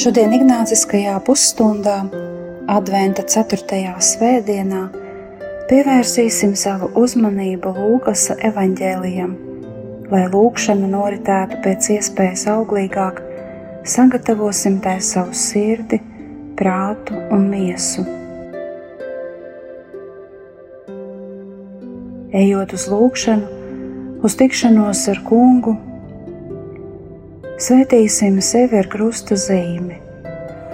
Šodien Ignāciskajā pusstundā, Adventa 4. svētdienā, pievērsīsim savu uzmanību Lūkas evaņģēlijam, lai lūkšana noritētu pēc iespējas auglīgāk, sagatavosim tai savu sirdi, prātu un miesu. Ejot uz lūkšanu, uz tikšanos ar kungu, Svētīsim sevi ar krusta zīmi,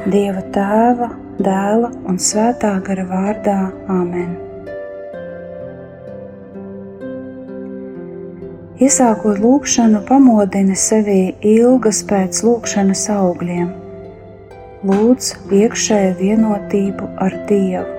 Dieva tēva, dēla un svētā gara vārdā Āmen. Iesākot lūkšanu, pamodini sevi ilgas pēc lūkšanas augļiem, lūdz iekšēju vienotību ar Dievu.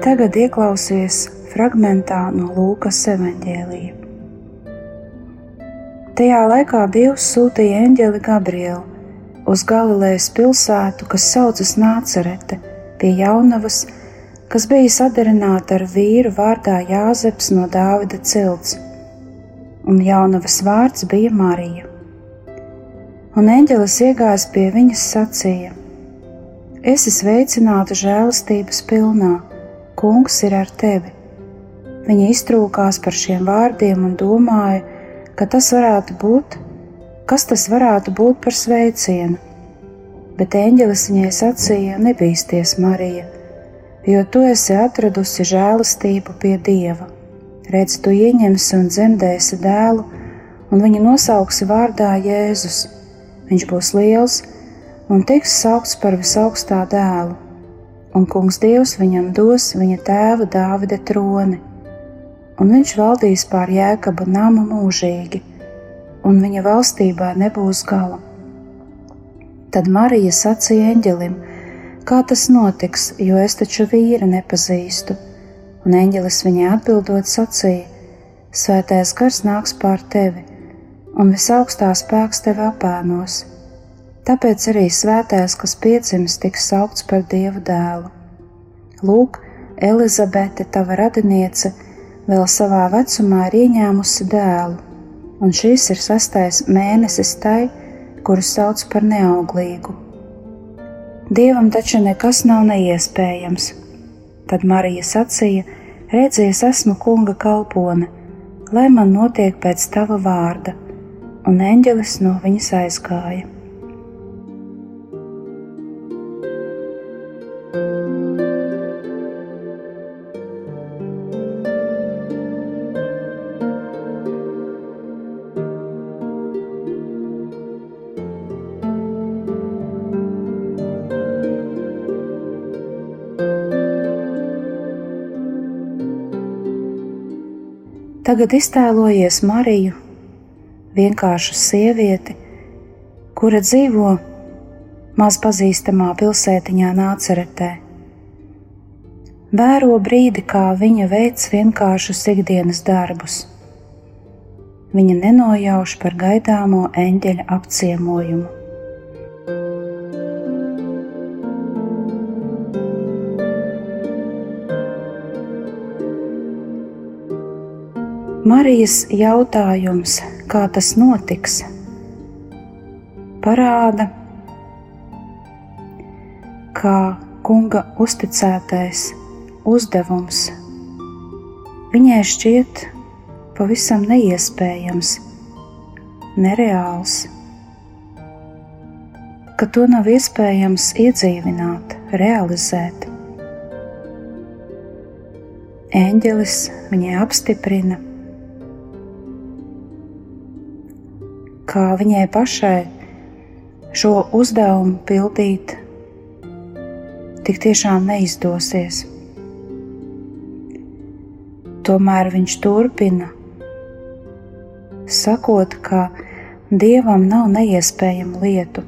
Tagad ieklausies fragmentā no Lūkas evanģēlija. Tajā laikā Dievs sūtīja eņģeli Gabrielu uz Galilejas pilsētu, kas saucas Nācerete, pie jaunavas, kas bija sadarināta ar vīru vārdā Jāzeps no Dāvida cilts, un jaunavas vārds bija Marija. Un eņģelis iegājis pie viņas sacīja: Es esmu sveicināta žēlastības pilnā Kungs ir ar tevi. Viņa iztrūkās par šiem vārdiem un domāja, ka tas varētu būt, kas tas varētu būt par sveicienu. Bet eņģelis viņai sacīja: Nebīsties, Marija, jo tu esi atradusi žēlastību pie Dieva. Redz, tu ieņemsi un dzemdēsi dēlu, un viņu nosauksi vārdā Jēzus. Viņš būs liels un tiks saukts par visaugstā dēlu un kungs Dievs viņam dos viņa tēva Dāvida troni, un viņš valdīs pār jēkaba namu mūžīgi, un viņa valstībā nebūs gala. Tad Marija sacīja eņģelim, kā tas notiks, jo es taču vīra nepazīstu, un eņģelis viņai atbildot sacīja: Svētais gars nāks pār tevi, un visaugstā spēks tevi apēnos Tāpēc arī svētais, kas piedzimis, tiks saukts par Dieva dēlu. Lūk, Elizabete, tava radiniece, vēl savā vecumā ir ieņēmusi dēlu, un šis ir sastais mēnesis tai, kuru sauc par neauglīgu. Dievam taču nekas nav neiespējams. Tad Marija sacīja: Redzies, esmu kunga kalpone, lai man notiek pēc tava vārda, un eņģelis no viņas aizgāja. Tagad iztēlojies Mariju, vienkāršu sievieti, kura dzīvo maz pazīstamā pilsētiņā Nāceretē. Vēro brīdi, kā viņa veids vienkāršus ikdienas darbus. Viņa nenojauš par gaidāmo eņģeļa apciemojumu. Marijas jautājums, kā tas notiks, parāda, kā kunga uzticētais uzdevums viņai šķiet pavisam neiespējams, nereāls, ka to nav iespējams iedzīvināt, realizēt. Eņģelis viņai apstiprina, ka viņai pašai šo uzdevumu pildīt tik tiešām neizdosies. Tomēr viņš turpina, sakot, ka dievam nav neiespējamu lietu.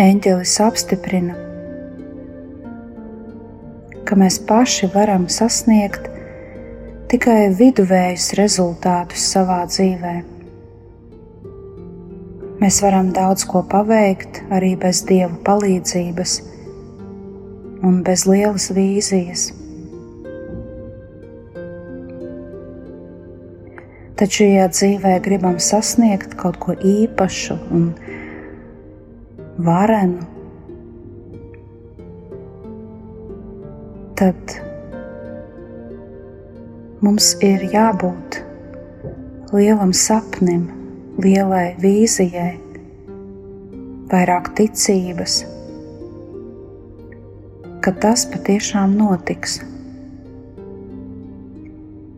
Eņģelis apstiprina, ka mēs paši varam sasniegt tikai viduvējus rezultātus savā dzīvē. Mēs varam daudz ko paveikt arī bez dieva palīdzības un bez lielas vīzijas. Taču, ja dzīvē gribam sasniegt kaut ko īpašu un varenu, tad mums ir jābūt lielam sapnim, lielai vīzijai, vairāk ticības, ka tas patiešām notiks.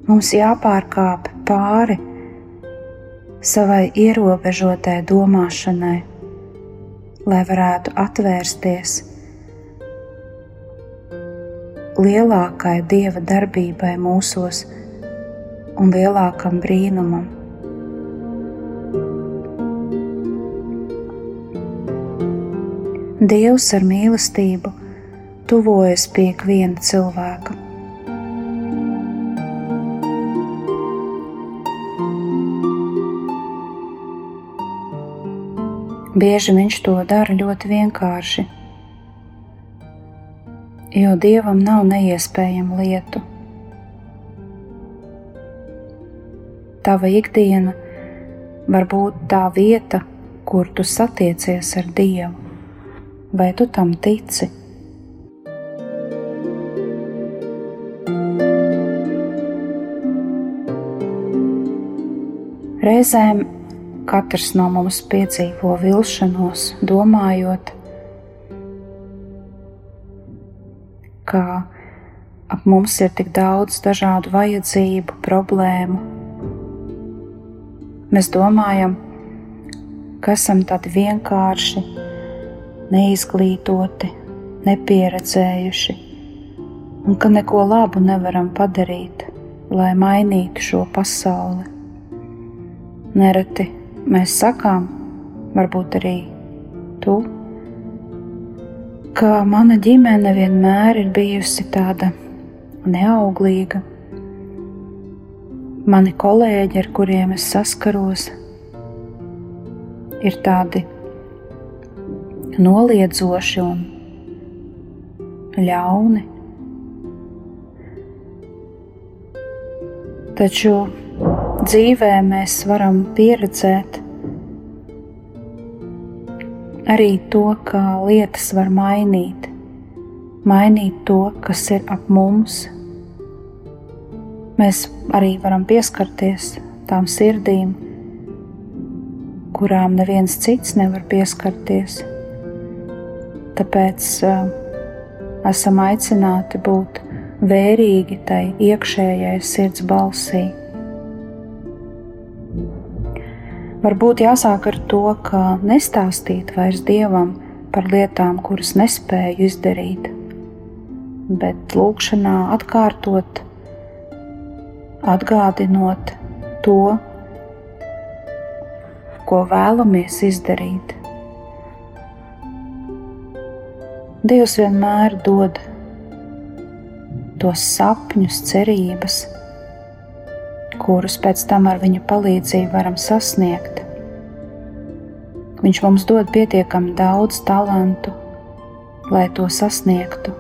Mums jāpārkāp pāri savai ierobežotai domāšanai, lai varētu atvērsties lielākai dieva darbībai mūsos un lielākam brīnumam. Dievs ar mīlestību tuvojas pie ikviena cilvēka. Bieži viņš to dara ļoti vienkārši jo dievam nav neiespējamu lietu. Tava ikdiena var būt tā vieta, kur tu satiecies ar Dievu, vai tu tam tici? Reizēm katrs no mums piedzīvo vilšanos, domājot, ka ap mums ir tik daudz dažādu vajadzību, problēmu. Mēs domājam, ka esam tādi vienkārši, neizglītoti, nepieredzējuši, un ka neko labu nevaram padarīt, lai mainītu šo pasauli. Nereti mēs sakām, varbūt arī tu ka mana ģimene vienmēr ir bijusi tāda neauglīga. Mani kolēģi, ar kuriem es saskaros, ir tādi noliedzoši un ļauni. Taču dzīvē mēs varam pieredzēt arī to, kā lietas var mainīt, mainīt to, kas ir ap mums. Mēs arī varam pieskarties tām sirdīm, kurām neviens cits nevar pieskarties. Tāpēc uh, esam aicināti būt vērīgi tai iekšējai sirds balsī. Varbūt jāsāk ar to, ka nestāstīt vairs dievam par lietām, kuras nespēju izdarīt, bet lūkšanā atkārtot, atgādinot to, ko vēlamies izdarīt. Dievs vienmēr dod tos sapņus, cerības, kurus pēc tam ar viņa palīdzību varam sasniegt. Viņš mums dod pietiekami daudz talantu, lai to sasniegtu.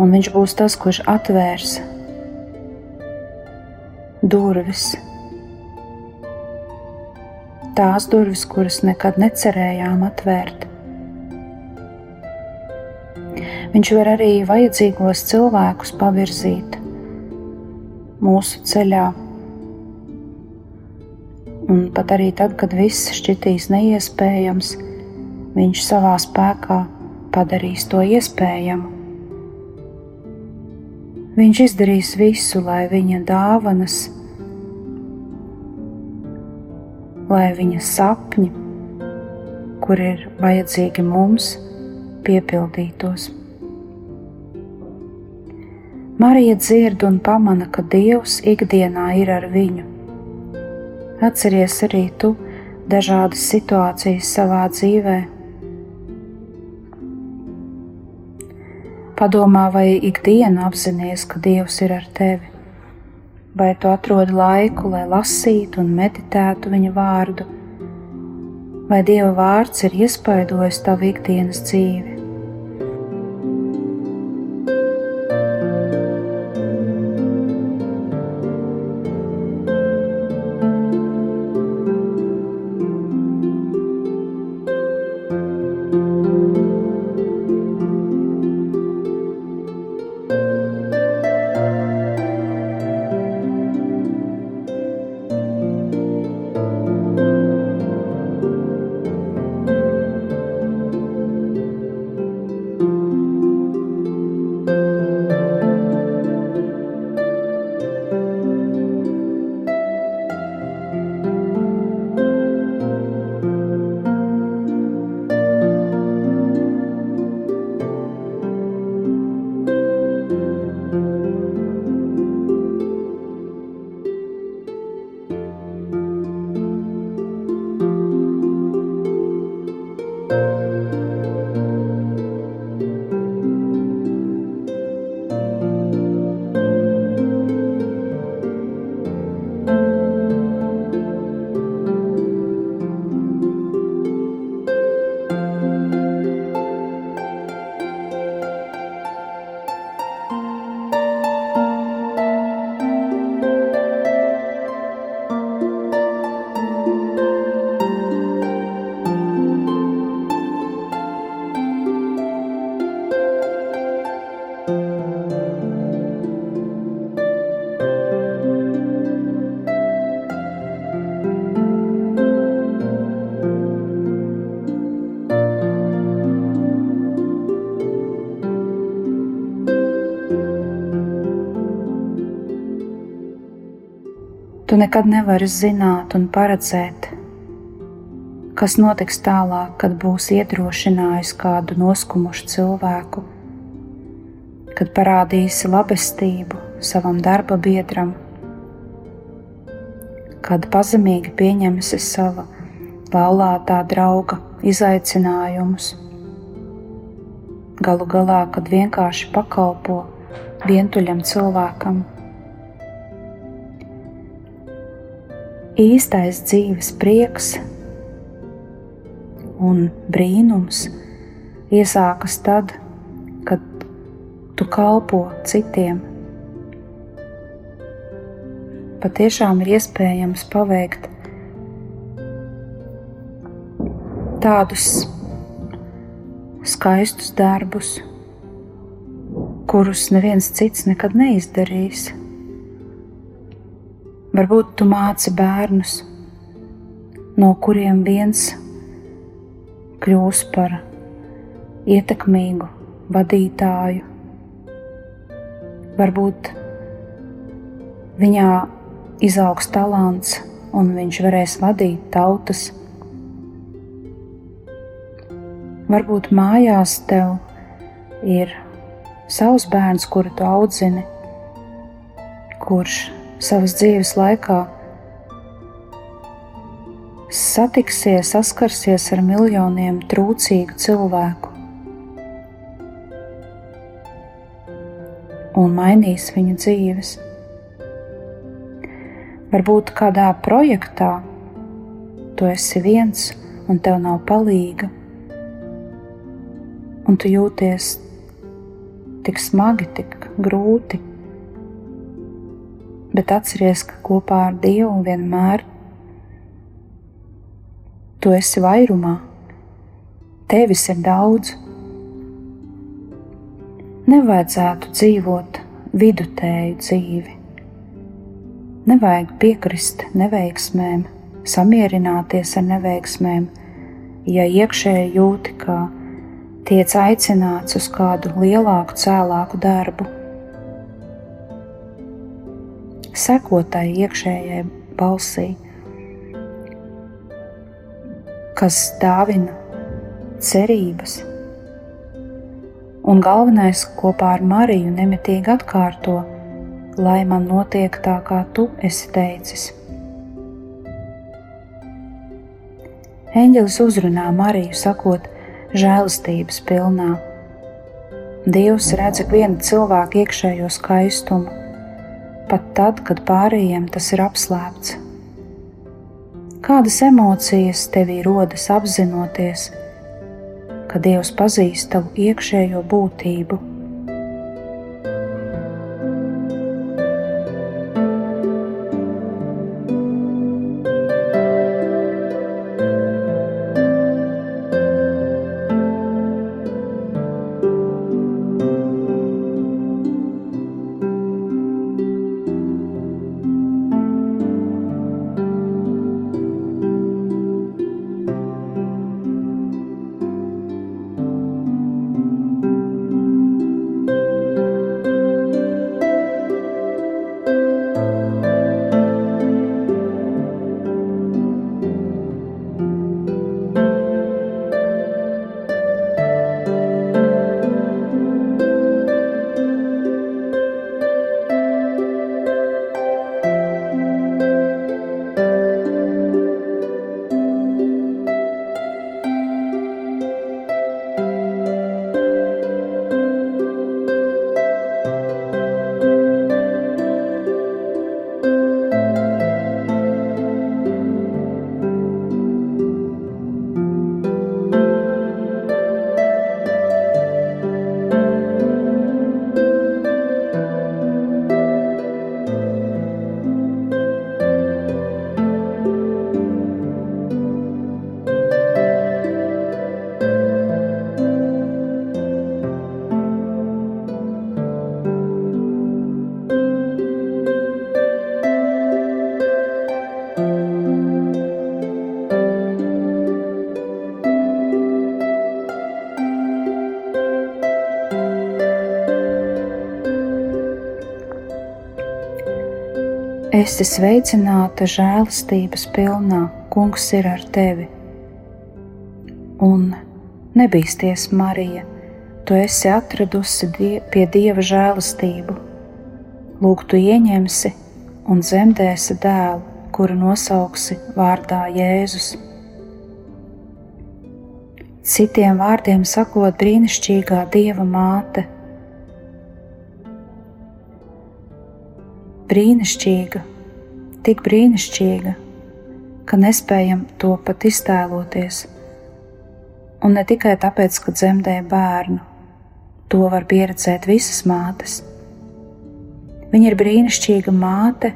Un viņš būs tas, kurš atvērs durvis. Tās durvis, kuras nekad necerējām atvērt. Viņš var arī vajadzīgos cilvēkus pavirzīt mūsu ceļā. Un pat arī tad, kad viss šķitīs neiespējams, viņš savā spēkā padarīs to iespējamu. Viņš izdarīs visu, lai viņa dāvanas, lai viņa sapņi, kur ir vajadzīgi mums, piepildītos. Marija dzird un pamana, ka Dievs ikdienā ir ar viņu. Atceries arī tu dažādas situācijas savā dzīvēm Padomā, vai ikdienu apzinājies, ka Dievs ir ar tevi, vai tu atrodi laiku, lai lasītu un meditētu viņa vārdu, vai Dieva vārds ir iespaidojis tavu ikdienas dzīvi. Tu nekad nevari zināt un paredzēt, kas notiks tālāk, kad būs iedrošinājis kādu noskumušu cilvēku, kad parādīsi labestību savam darba biedram, kad pazemīgi pieņemsi sava laulātā drauga izaicinājumus. Galu galā, kad vienkārši pakalpo vientuļam cilvēkam, īstais dzīves prieks un brīnums iesākas tad, kad tu kalpo citiem. Patiešām ir iespējams paveikt tādus skaistus darbus, kurus neviens cits nekad neizdarīs. Varbūt tu māci bērnus, no kuriem viens kļūs par ietekmīgu vadītāju. Varbūt viņā izaugs talants un viņš varēs vadīt tautas. Varbūt mājās tev ir savs bērns, kuru tu audzini, kurš savas dzīves laikā satiksies, saskarsies ar miljoniem trūcīgu cilvēku un mainīs viņu dzīves. Varbūt kādā projektā tu esi viens un tev nav palīga, un tu jūties tik smagi, tik grūti bet atceries, ka kopā ar Dievu vienmēr tu esi vairumā, tevis ir daudz. Nevajadzētu dzīvot vidutēju dzīvi. Nevajag piekrist neveiksmēm, samierināties ar neveiksmēm, ja iekšēji jūti, ka tiec aicināts uz kādu lielāku, cēlāku darbu. Sekotai iekšējai balsī, kas dāvina cerības, un galvenais kopā ar Mariju nemitīgi atkārto, lai man notiek tā, kā tu esi teicis. Eņģelis uzrunā Mariju, sakot, žēlastības pilnā. Dievs redz vienu cilvēku iekšējo skaistumu, pat tad, kad pārējiem tas ir apslēpts. Kādas emocijas tevī rodas apzinoties, ka Dievs pazīst tavu iekšējo būtību? Esi sveicināta žēlastības pilnā, Kungs ir ar tevi. Un nebīsties, Marija, tu esi atradusi die pie Dieva žēlastību. Lūk, tu ieņemsi un dzemdēsi dēlu, kuru nosauksi vārdā Jēzus. Citiem vārdiem sakot, brīnišķīgā Dieva māte. Brīnišķīga tik brīnišķīga, ka nespējam to pat iztēloties. Un ne tikai tāpēc, ka dzemdē bērnu, to var pieredzēt visas mātes. Viņa ir brīnišķīga māte,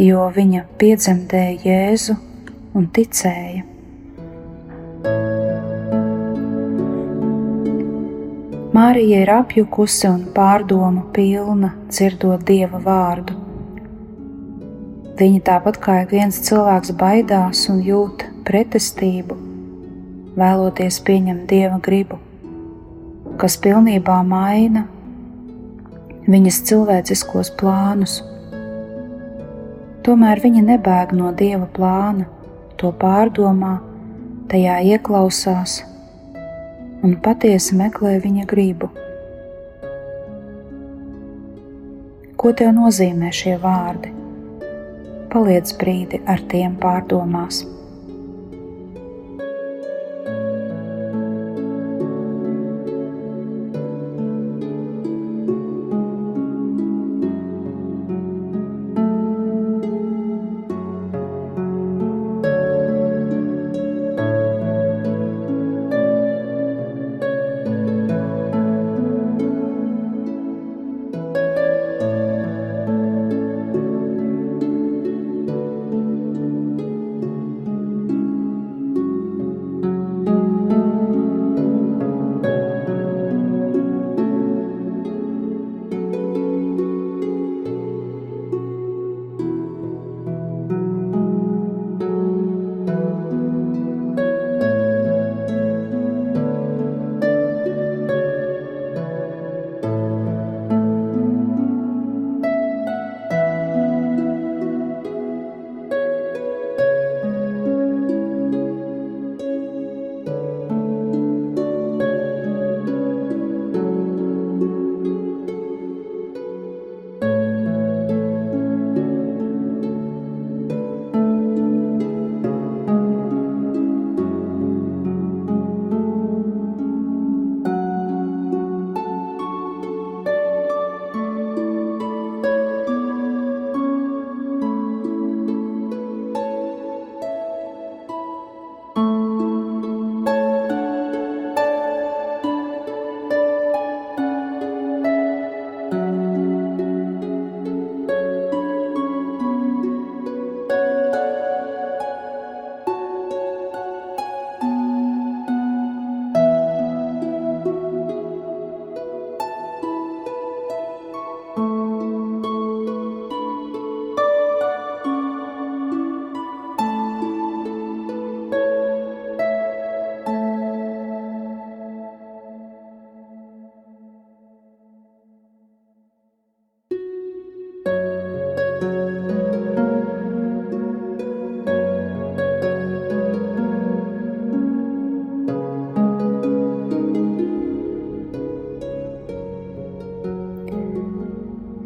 jo viņa piedzemdēja Jēzu un ticēja. Mārija ir apjukusi un pārdomu pilna, dzirdot dieva vārdu. Viņa tāpat kā ik viens cilvēks baidās un jūt pretestību, vēloties pieņemt dieva gribu, kas pilnībā maina viņas cilvēciskos plānus. Tomēr viņa nebēg no dieva plāna, to pārdomā, tajā ieklausās un patiesi meklē viņa gribu. Ko tev nozīmē šie vārdi? Paliec brīdi ar tiem pārdomās.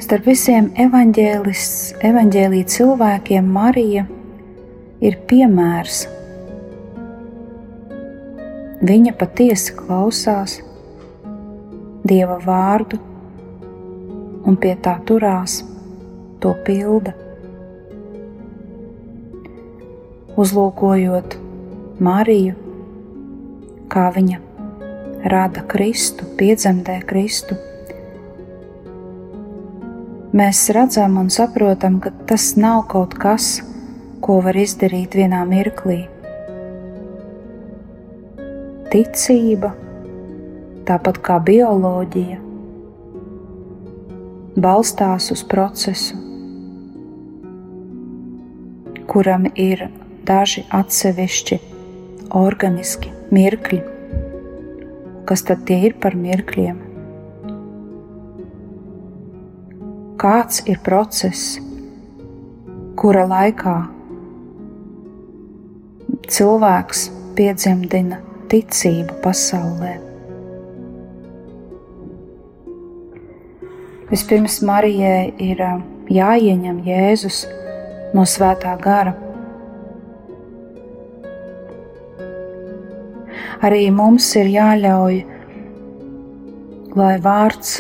Starp visiem evaņģēlīja cilvēkiem Marija ir piemērs. Viņa patiesi klausās Dieva vārdu un pie tā turās, to pilda. Uzlūkojot Mariju, kā viņa rada Kristu, piedzemdē Kristu, mēs redzam un saprotam, ka tas nav kaut kas, ko var izdarīt vienā mirklī. Ticība, tāpat kā bioloģija, balstās uz procesu, kuram ir daži atsevišķi organiski mirkļi. Kas tad tie ir par mirkļiem? Kāds ir process, kura laikā? Cilvēks piedzemdina ticību pasaulē? Vispirms Marijai ir jāieņem Jēzus no svētā gara. Arī mums ir jāļauj, lai vārds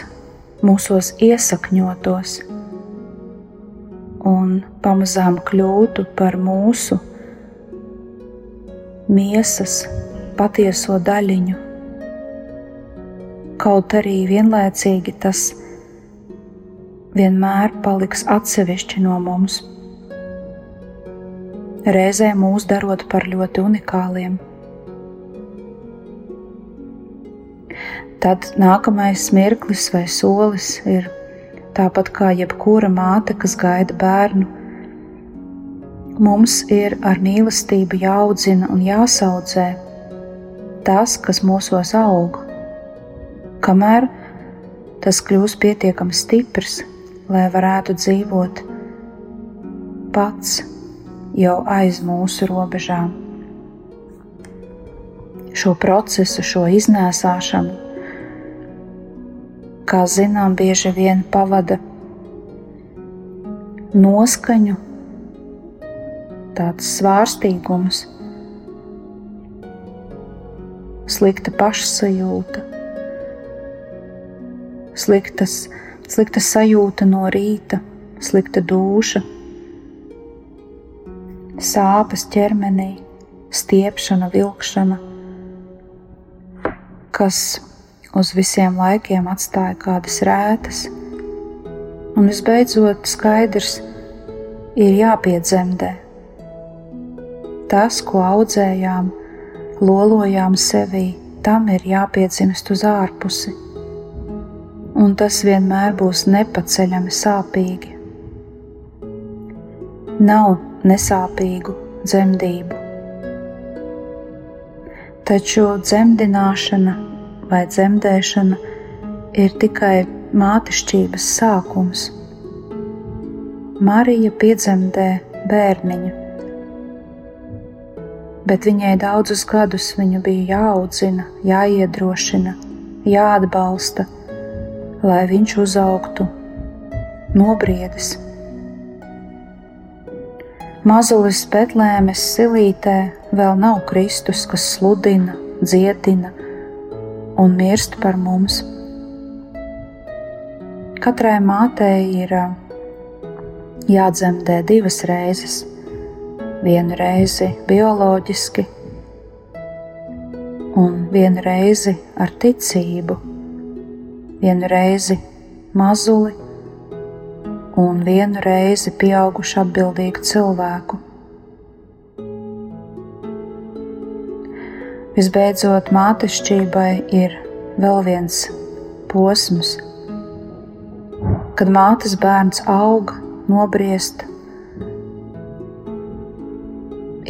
mūsos iesakņotos un pamazām kļūtu par mūsu miesas patieso daļiņu. Kaut arī vienlaicīgi tas vienmēr paliks atsevišķi no mums, reizē mūs darot par ļoti unikāliem. Tad nākamais mirklis vai solis ir tāpat kā jebkura māte, kas gaida bērnu. Mums ir ar mīlestību jāaudzina un jāsaudzē tas, kas mūsos aug, kamēr tas kļūs pietiekami stiprs, lai varētu dzīvot pats jau aiz mūsu robežām. Šo procesu, šo iznēsāšanu kā zinām, bieži vien pavada noskaņu, tāds svārstīgums, slikta pašsajūta, sliktas, slikta sajūta no rīta, slikta duša, sāpes ķermenī, stiepšana, vilkšana, kas uz visiem laikiem atstāja kādas rētas, un visbeidzot skaidrs ir jāpiedzemdē. Tas, ko audzējām, lolojām sevī, tam ir jāpiedzimst uz ārpusi, un tas vienmēr būs nepaceļami sāpīgi. Nav nesāpīgu dzemdību, taču dzemdināšana vai dzemdēšana ir tikai mātešķības sākums. Marija piedzemdē bērniņu, bet viņai daudzus gadus viņu bija jāaudzina, jāiedrošina, jāatbalsta, lai viņš uzaugtu nobriedis. Mazulis Betlēmes silītē vēl nav Kristus, kas sludina, dziedina, un mirst par mums. Katrai mātei ir jādzemdē divas reizes. Vienu reizi bioloģiski, un vienu reizi ar ticību, vienu reizi mazuli un vienu reizi pieaugušu atbildīgu cilvēku. Visbeidzot, mātešķībai ir vēl viens posms, kad mātes bērns aug, nobriest,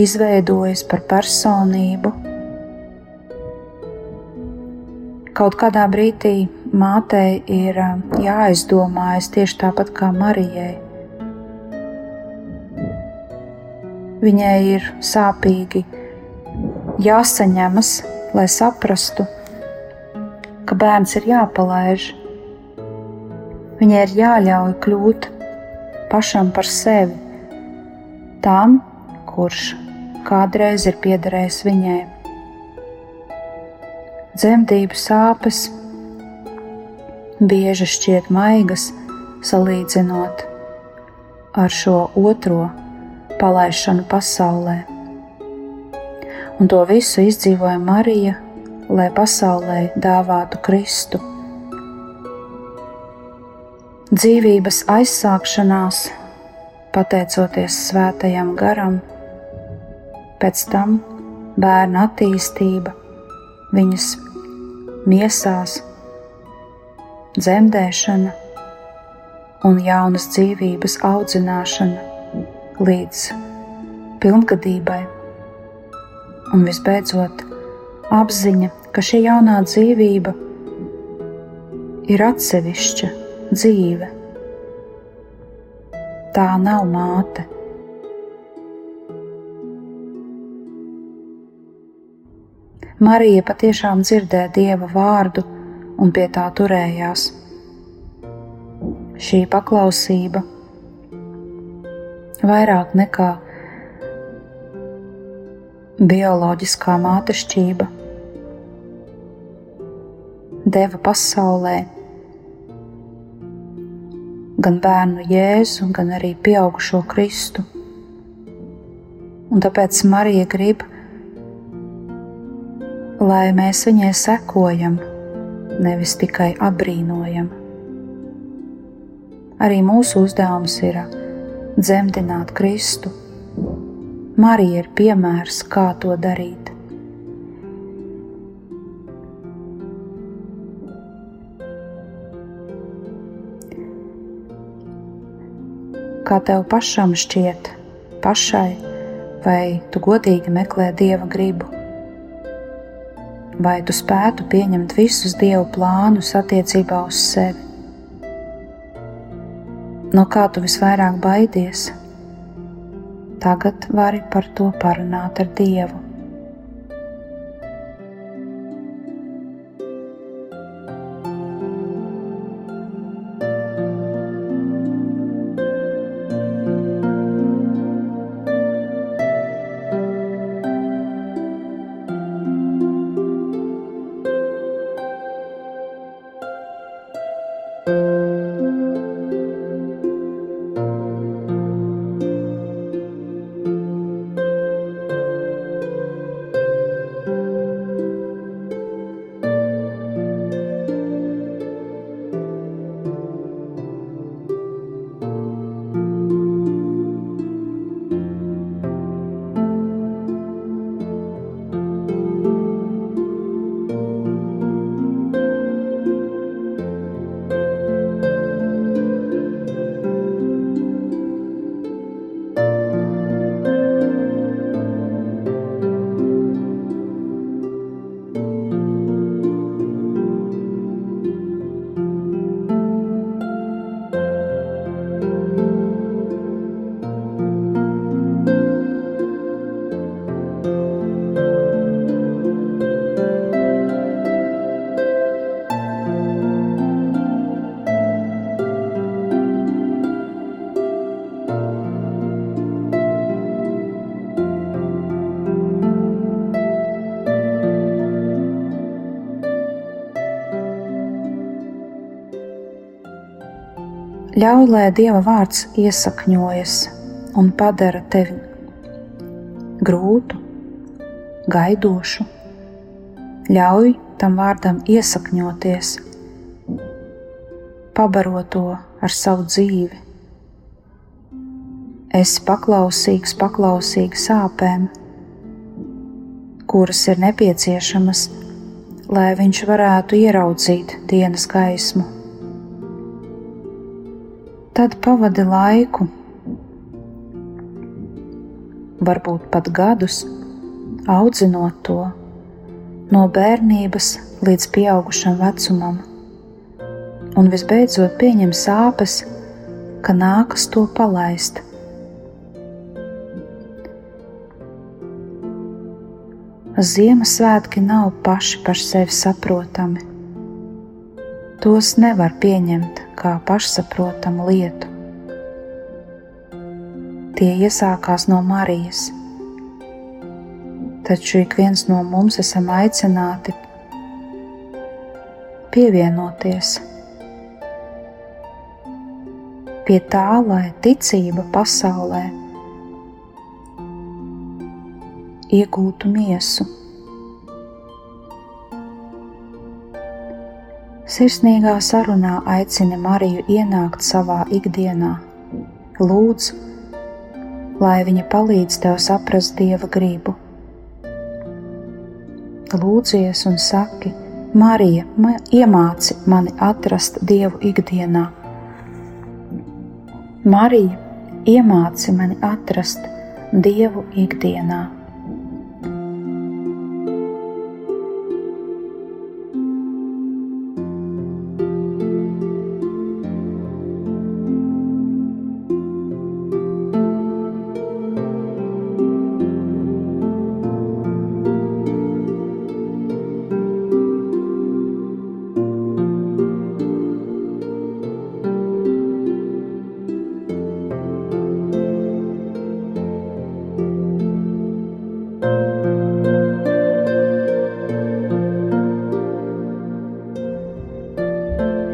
izveidojas par personību. Kaut kādā brīdī mātei ir jāizdomājas tieši tāpat kā Marijai. Viņai ir sāpīgi jāsaņemas, lai saprastu, ka bērns ir jāpalaiž. Viņai ir jāļauj kļūt pašam par sevi, tam, kurš kādreiz ir piederējis viņai. Dzemdību sāpes bieži šķiet maigas, salīdzinot ar šo otro palaišanu pasaulē. Un to visu izdzīvoja Marija, lai pasaulē dāvātu Kristu. Dzīvības aizsākšanās, pateicoties svētajam garam, pēc tam bērna attīstība, viņas miesās, dzemdēšana un jaunas dzīvības audzināšana līdz pilngadībai, un visbeidzot apziņa, ka šī jaunā dzīvība ir atsevišķa dzīve. Tā nav māte. Marija patiešām dzirdēja dieva vārdu un pie tā turējās šī paklausība vairāk nekā bioloģiskā mātešķība deva pasaulē gan bērnu jēzu, gan arī pieaugušo Kristu. Un tāpēc Marija grib, lai mēs viņai sekojam, nevis tikai apbrīnojam. Arī mūsu uzdevums ir dzemdināt Kristu. Marija ir piemērs, kā to darīt. Kā tev pašam šķiet, pašai, vai tu godīgi meklē dieva gribu? Vai tu spētu pieņemt visus dievu plānus attiecībā uz sevi? no kā tu visvairāk baidies, tagad vari par to parunāt ar Dievu. Ļauj, lai Dieva vārds iesakņojas un padara tevi grūtu, gaidošu. Ļauj tam vārdam iesakņoties, pabaro to ar savu dzīvi. Esi paklausīgs, paklausīgs sāpēm, kuras ir nepieciešamas, lai viņš varētu ieraudzīt dienas gaismu tad pavadi laiku, varbūt pat gadus, audzinot to no bērnības līdz pieaugušam vecumam, un visbeidzot pieņem sāpes, ka nākas to palaist. Ziemassvētki nav paši par sevi saprotami. Tos nevar pieņemt kā pašsaprotamu lietu. Tie iesākās no Marijas, taču ik viens no mums esam aicināti pievienoties pie tā, lai ticība pasaulē iegūtu miesu. Sirsnīgā sarunā aicina Mariju ienākt savā ikdienā. Lūdz, lai viņa palīdz tev saprast dieva gribu. Lūdzies un saki, Marija, iemāci mani atrast dievu ikdienā. Marija, iemāci mani atrast Dievu ikdienā.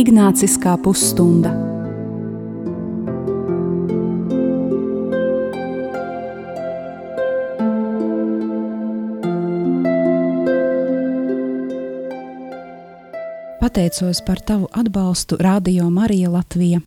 Ignāciskā pusstunda. Pateicos par tavu atbalstu Radio Marija Latvija